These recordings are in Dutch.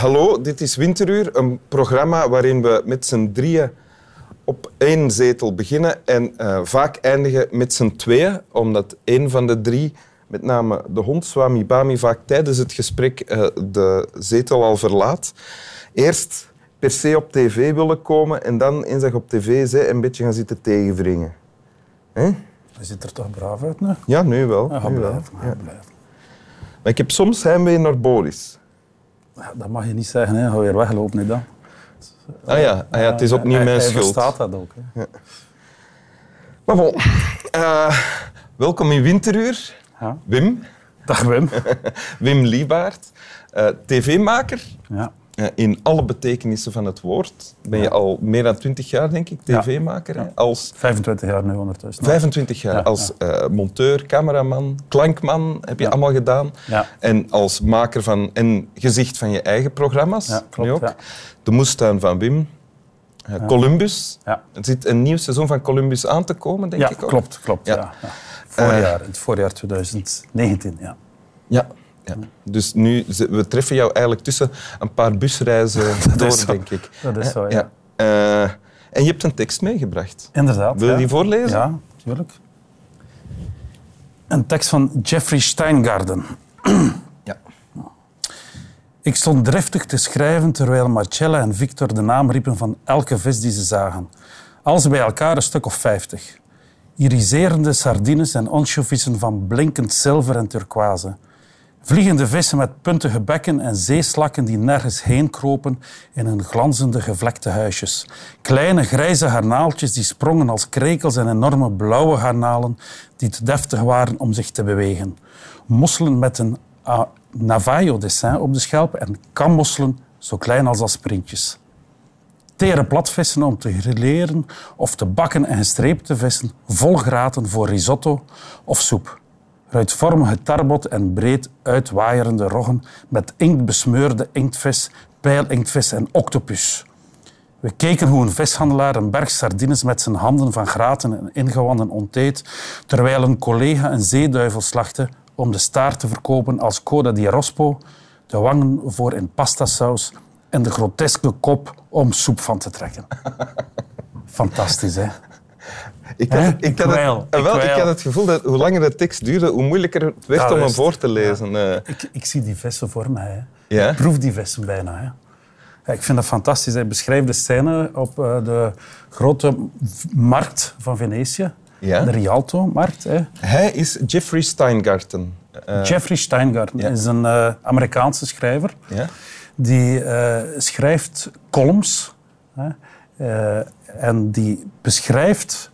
Hallo, dit is Winteruur, een programma waarin we met z'n drieën op één zetel beginnen en uh, vaak eindigen met z'n tweeën, omdat één van de drie, met name de hond Swami Bami, vaak tijdens het gesprek uh, de zetel al verlaat. Eerst per se op tv willen komen en dan eens dat op tv zei, een beetje gaan zitten tegenwringen. Je ziet er toch braaf uit nu? Ja, nu wel. Ja, nu wel. ja. Ik heb soms heimwee naar Boris. Dat mag je niet zeggen, hè. ga weer weglopen. Hè, dan. Ah ja, ah ja het is opnieuw hij, mijn hij schuld. verstaat dat ook. Hè. Maar bon, eh, welkom in Winteruur. Ja. Wim, Dag Wim. Wim Liebaert, eh, tv-maker. Ja. Eh, in alle betekenissen van het woord. Ben je al meer dan 20 jaar, denk ik, tv-maker. Ja. Als 25 jaar nu ondertussen. 25 jaar Ja, als eh, monteur, cameraman, klankman heb je allemaal gedaan. En als maker van en gezicht van je eigen programma's. Ja, klopt, ook. De moestuin van Wim. Eh, Columbus. Ja. Er zit een nieuw seizoen van Columbus aan te komen, denk ik ook. klopt. klopt Ja. ja. Ja. Vorig Eh. jaar, in het voorjaar 2019. Ja. Ja. Ja. Dus nu, we treffen jou eigenlijk tussen een paar busreizen door, denk ik. Dat is zo, ja. Eh, en je hebt een tekst meegebracht. Inderdaad. Wil je die voorlezen? Ja, natuurlijk. Een tekst van Jeffrey Steingarten. Ja. Ik stond driftig te schrijven terwijl Marcella en Victor de naam riepen van elke vis die ze zagen. Als bij elkaar een stuk of vijftig. Iriserende sardines en ansjovissen van blinkend zilver en turquoise. Vliegende vissen met puntige bekken en zeeslakken die nergens heen kropen in hun glanzende gevlekte huisjes. Kleine grijze garnaaltjes die sprongen als krekels en enorme blauwe garnalen die te deftig waren om zich te bewegen. Mosselen met een ah, Navajo-dessin op de schelp en kammosselen zo klein als asprintjes. Tere platvissen om te grilleren of te bakken en gestreepte vissen vol graten voor risotto of soep. Ruitvormige tarbot en breed uitwaaierende roggen met inkt besmeurde inktvis, pijlinktvis en octopus. We keken hoe een vishandelaar een berg sardines met zijn handen van graten en ingewanden onteed, terwijl een collega een zeeduivel slachtte om de staart te verkopen als coda di rospo, de wangen voor in pastasaus en de groteske kop om soep van te trekken. Fantastisch, hè? Ik had, ik, had het, ik eh, wel, ik had het gevoel dat hoe langer de tekst duurde, hoe moeilijker het werd om hem voor te lezen. Eh, Ik, ik zie die vissen voor mij. Hè. Ik proef die vissen bijna. Hè. Ja, ik vind dat fantastisch. Hij beschrijft de scène op eh, de grote markt van Venetië. Ja? De Rialto-markt. hè. Hij is Jeffrey Steingarten. Jeffrey Steingarten ja. is een Amerikaanse schrijver. ja? Die schrijft columns. Hè, en die beschrijft...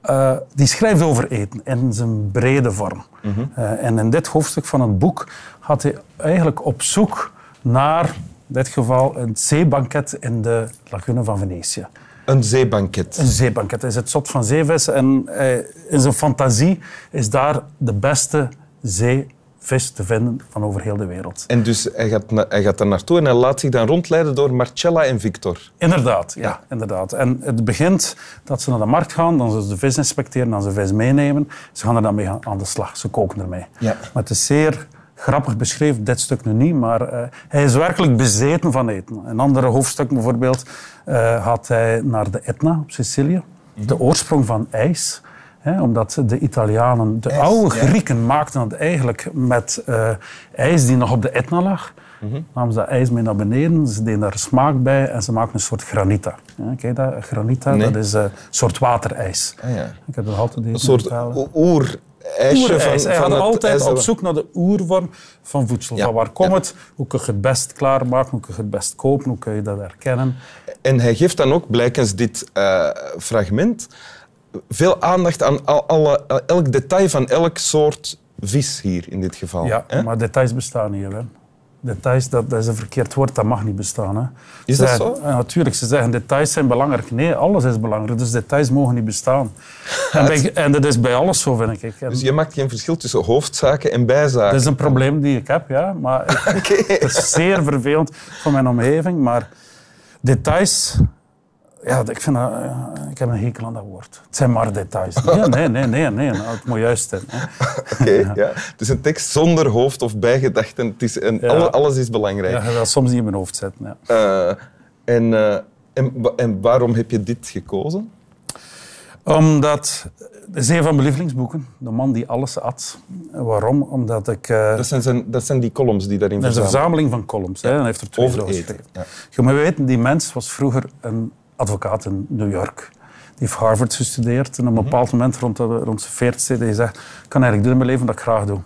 eh, die schrijft over eten in zijn brede vorm. Eh, en in dit hoofdstuk van het boek gaat hij eigenlijk op zoek naar, in dit geval, een zeebanket in de lagune van Venetië. Een zeebanket. Een zeebanket. Hij is het zot van zeevissen en eh, in zijn fantasie is daar de beste zeevis te vinden van over heel de wereld. En dus hij gaat, na- hij gaat daar naartoe en hij laat zich dan rondleiden door Marcella en Victor. Inderdaad, ja, inderdaad. En het begint dat ze naar de markt gaan, dan ze de vis inspecteren, dan ze vis meenemen. Ze gaan er dan mee aan- de slag, ze koken ermee. Ja. Maar het is zeer grappig beschreven, dit stuk nu niet, maar eh, hij is werkelijk bezeten van eten. In andere hoofdstukken bijvoorbeeld eh, gaat hij naar de Etna op Sicilië, de oorsprong van ijs. Hè, omdat de Italianen, de oude. Grieken maakten het eigenlijk met eh, ijs die nog op de Etna lag. Namen ze dat ijs mee naar beneden, ze deden daar smaak bij en ze maakten een soort granita. Ja, kijk dat, granita, Nee. dat is eh, een soort waterijs. Ah, ja. Ik heb dat altijd Een soort betalen. o- oerijsje van, Oerijs. Hij gaat altijd op zoek naar de oervorm van voedsel. Ja, Van waar komt ja. het? Hoe kun je het best klaarmaken? Hoe kun je het best kopen? Hoe kun je dat herkennen? En hij geeft dan ook, blijkens dit eh, fragment, veel aandacht aan al- alle, elk detail van elk soort vis hier in dit geval. Ja, hè? maar details bestaan niet. Hè. Details, dat, dat is een verkeerd woord, dat mag niet bestaan. Hè. Is dat zeggen- zo? Ja, natuurlijk, ze zeggen details zijn belangrijk. Nee, alles is belangrijk, dus details mogen niet bestaan. En, bij- en dat is bij alles zo, vind ik. En Dus je maakt geen verschil tussen hoofdzaken en bijzaken. dat is een probleem die ik heb, ja. Maar. Het is zeer vervelend voor mijn omgeving, maar details ja, ik, vind dat, eh, ik heb een hekel aan dat woord. Het zijn maar details. Nee, nee, nee, nee. nee. Nou, het moet juist zijn. hè. Oké, ja. Het is een tekst zonder hoofd of bijgedachten. Het is een, Ja. alle- alles is belangrijk. Ja, je dat soms niet in mijn hoofd zetten. Ja. Eh, en, eh, en, wa- en waarom heb je dit gekozen? Omdat, het is een van mijn lievelingsboeken. De man die alles at. Waarom? Omdat ik... Dat zijn, zijn, dat zijn die columns die daarin dat is een verzamelen. verzameling van columns. Hè. En hij heeft er twee Over eten. geschreven. Ja. Je moet weten, die mens was vroeger een advocaat in New York. Die heeft Harvard gestudeerd. En op een bepaald moment, rond, de, rond zijn veertigste, hij gezegd... Ik kan eigenlijk doen in mijn leven wat ik graag doe.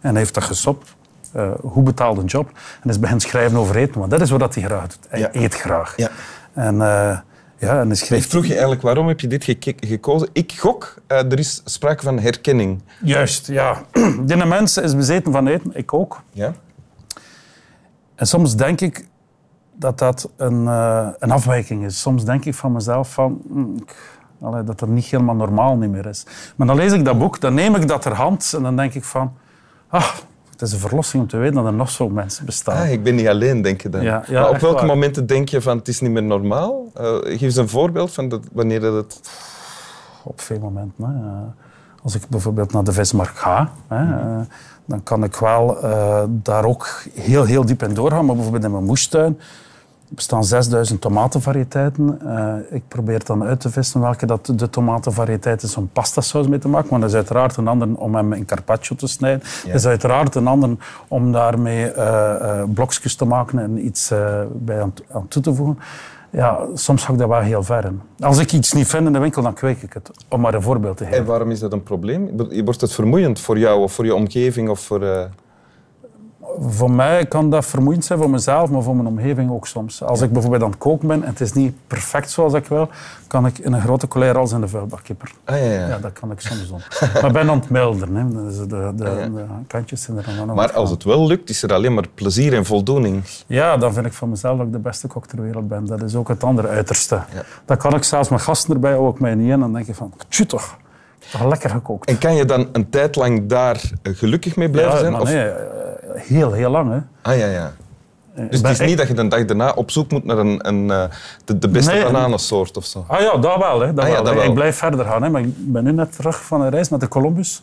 En hij heeft dat gestopt. Eh, hoe betaalde een job. En is beginnen schrijven over eten. Want dat is wat hij graag doet. Hij Ja. eet graag. Ja. En, eh, ja, en hij Ik schreef... vroeg je eigenlijk, waarom heb je dit gekozen? Ik gok, eh, er is sprake van herkenning. Juist, ja. Die mens is bezeten van eten. Ik ook. Ja? En soms denk ik dat dat een, eh, een afwijking is. Soms denk ik van mezelf van, hm, allee, dat dat niet helemaal normaal niet meer is. Maar dan lees ik dat boek, dan neem ik dat ter hand en dan denk ik van, ah, het is een verlossing om te weten dat er nog zo'n mensen bestaan. Ah, ik ben niet alleen, denk je dan. Ja, ja, maar op welke waar. momenten denk je van het is niet meer normaal? Eh, geef eens een voorbeeld van dat, wanneer dat het... Op veel momenten. Hè. Als ik bijvoorbeeld naar de vismarkt ga, hè, eh, dan kan ik wel eh, daar ook heel, heel diep in doorgaan. Maar bijvoorbeeld in mijn moestuin bestaan 6000 tomatenvariëteiten. Eh, ik probeer dan uit te vissen welke dat de tomatenvariëteit is om pastasaus mee te maken. Maar dat is uiteraard een ander om hem in carpaccio te snijden. Dat is uiteraard een ander om daarmee blokjes te maken en iets bij aan, aan toe te voegen. Ja, soms ga ik daar wel heel ver in. Als ik iets niet vind in de winkel, dan kweek ik het. Om maar een voorbeeld te geven. En waarom is dat een probleem? Wordt het vermoeiend voor jou of voor je omgeving? Of voor, eh, Voor mij kan dat vermoeiend zijn, voor mezelf, maar voor mijn omgeving ook soms. Als ik bijvoorbeeld aan het koken ben en het is niet perfect zoals ik wil, kan ik in een grote colère als in de vuilbakkipper. Ah, ja, ja. Ja, dat kan ik soms doen. maar ben aan het milderen. Hè. Dus de, de, ja. de kantjes zijn er dan nog Maar als het wel lukt, is er alleen maar plezier en voldoening. Ja, dan vind ik van mezelf dat ik de beste kok ter wereld ben. Dat is ook het andere uiterste. Dat kan ik zelfs met gasten erbij ook mij niet in. Dan denk je van, tju toch, toch lekker gekookt. En kan je dan een tijd lang daar eh, gelukkig mee blijven ja, zijn? Of- nee, heel, heel lang. Hè. Ah, ja, ja. Dus het is niet dat je de dag daarna op zoek moet naar een, een, eh, de, de beste Nee, bananensoort of zo. Ah ja, dat wel. Hè, dat Ah ja, wel, dat hè. wel. Ik blijf verder gaan. Hè, maar ik ben nu net terug van een reis met de Columbus.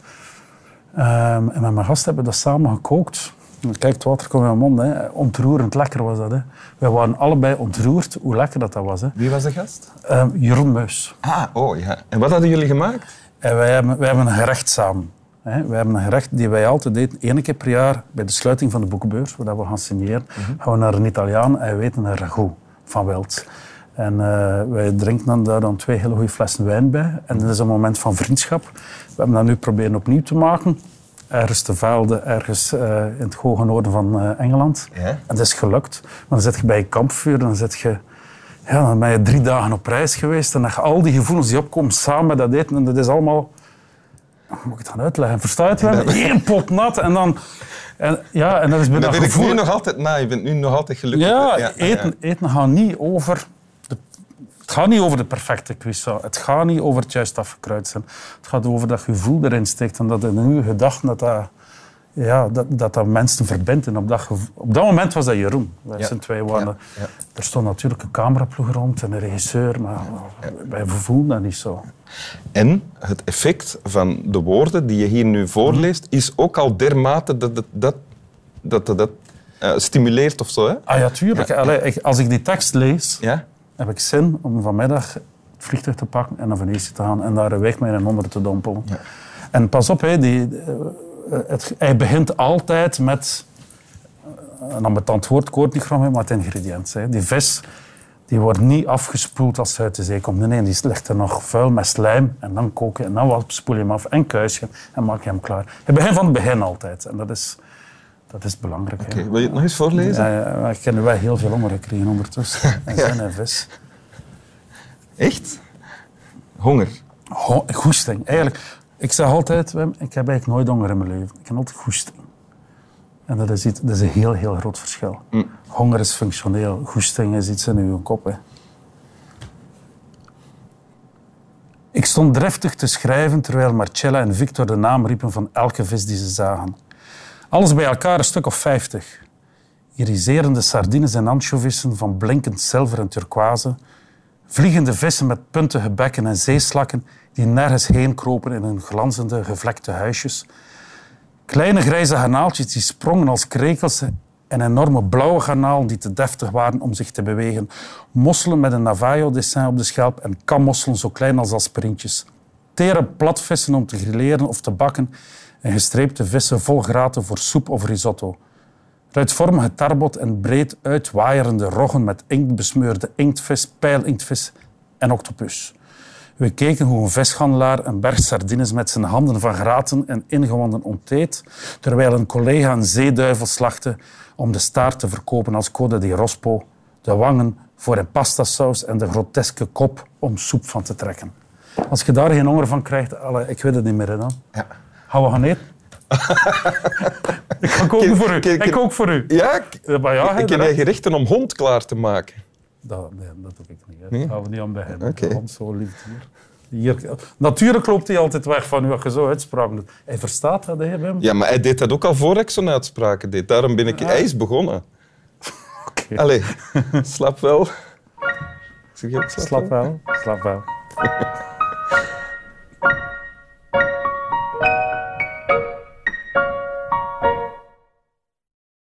Ehm, en met mijn gast hebben we dat samen gekookt. Kijk, het water komt in mijn mond. Hè. Ontroerend lekker was dat. Hè. We waren allebei ontroerd hoe lekker dat, dat was. Hè. Wie was de gast? Ehm, Jeroen Muis. Ah, oh ja. En wat hadden jullie gemaakt? En wij hebben, wij hebben een gerecht samen. Wij hebben een gerecht die wij altijd deden, één keer per jaar bij de sluiting van de boekenbeurs, waar we gaan signeren, gaan we naar een Italiaan en we weten een ragout van wild. En eh, wij drinken dan daar dan twee hele goede flessen wijn bij. En dat is een moment van vriendschap. We hebben dat nu proberen opnieuw te maken. Ergens te Velde, ergens eh, in het hoge noorden van eh, Engeland. Ja. En dat is gelukt. Maar dan zit je bij je kampvuur, dan zit je... Ja, dan ben je drie dagen op reis geweest en dan heb je al die gevoelens die opkomen samen met dat eten. En dat is allemaal... Hoe moet ik het dan uitleggen? Het wel? Eén pot nat en dan... En, ja, en dat is bijna Dat weet ik nu nog altijd na. Je bent nu nog altijd gelukkig. ja, eten, eten gaat niet over... De, het gaat niet over de perfecte cuisson. Het gaat niet over het juist afgekruid zijn. Het gaat over dat je gevoel erin steekt en dat in je gedachten dat dat, ja, dat, dat, dat mensen verbindt. En op dat, op dat moment was dat Jeroen. Wij Ja. zijn twee waren. Ja, ja. Er stond natuurlijk een cameraploeg rond en een regisseur, maar wij voelden dat niet zo. En het effect van de woorden die je hier nu voorleest, is ook al dermate dat het dat, dat, dat, dat eh, stimuleert of zo. Hè? Ah ja, tuurlijk. Allee, ik- als ik die tekst lees, Ja? heb ik zin om vanmiddag het vliegtuig te pakken en naar Venetië te gaan en daar een week mee in een onder te dompelen. En pas op, hè, die, eh, het, hij begint altijd met eh, een ambetant woord, ik het niet graag mee, maar het ingrediënt. Hè. Die vis die wordt niet afgespoeld als ze uit de zee komt. Nee, nee, die ligt er nog vuil met slijm en dan koken en dan spoel je hem af en kuisen en maak je hem klaar. Hij begint van het begin altijd en dat is, dat is belangrijk. Wil je het nog eens voorlezen? Ja, ik heb er wel heel veel honger gekregen ondertussen. En zin en vis. Echt? Honger. Ho- goesting. Eigenlijk, ik zeg altijd, Wim, ik heb eigenlijk nooit honger in mijn leven. Ik heb altijd goesting. En dat is, iets, dat is een heel, heel groot verschil. Honger is functioneel. Goesting is iets in uw kop. Hè. Ik stond driftig te schrijven terwijl Marcella en Victor de naam riepen van elke vis die ze zagen. Alles bij elkaar een stuk of vijftig. Iriserende sardines en ansjovissen van blinkend zilver en turquoise. Vliegende vissen met puntige bekken en zeeslakken die nergens heen kropen in hun glanzende, gevlekte huisjes. Kleine grijze garnaaltjes die sprongen als krekels en enorme blauwe garnalen die te deftig waren om zich te bewegen. Mosselen met een Navajo-dessin op de schelp en kammosselen zo klein als aspirintjes. Tere platvissen om te grilleren of te bakken en gestreepte vissen vol graten voor soep of risotto. Ruitvormige tarbot en breed uitwaaierende roggen met inkt besmeurde inktvis, pijlinktvis en octopus. We keken hoe een vishandelaar een berg sardines met zijn handen van graten en ingewanden onteet, terwijl een collega een zeeduivel slachtte om de staart te verkopen als code di rospo, de wangen voor een pastasaus en de groteske kop om soep van te trekken. Als je daar geen honger van krijgt, alle, ik weet het niet meer. Hè, dan. Ja. Gaan we gaan eten? ik ga koken voor u. Ik kook voor u. Ja, maar ja, ken dat- jij gerichten om hond klaar te maken. Dat, nee, dat doe ik niet. Hè. Daar gaan we niet aan beginnen. Oké. Want zo lief hier. hier. Natuurlijk loopt hij altijd weg van u als je zo uitspraken doet. Hij verstaat dat, hè, Wim? Ja, maar hij deed dat ook al voor ik zo'n uitspraken deed. Daarom ben ik... Hij is begonnen. Oké. Allee, slap wel. Zeg je Slap wel? wel. Slap wel.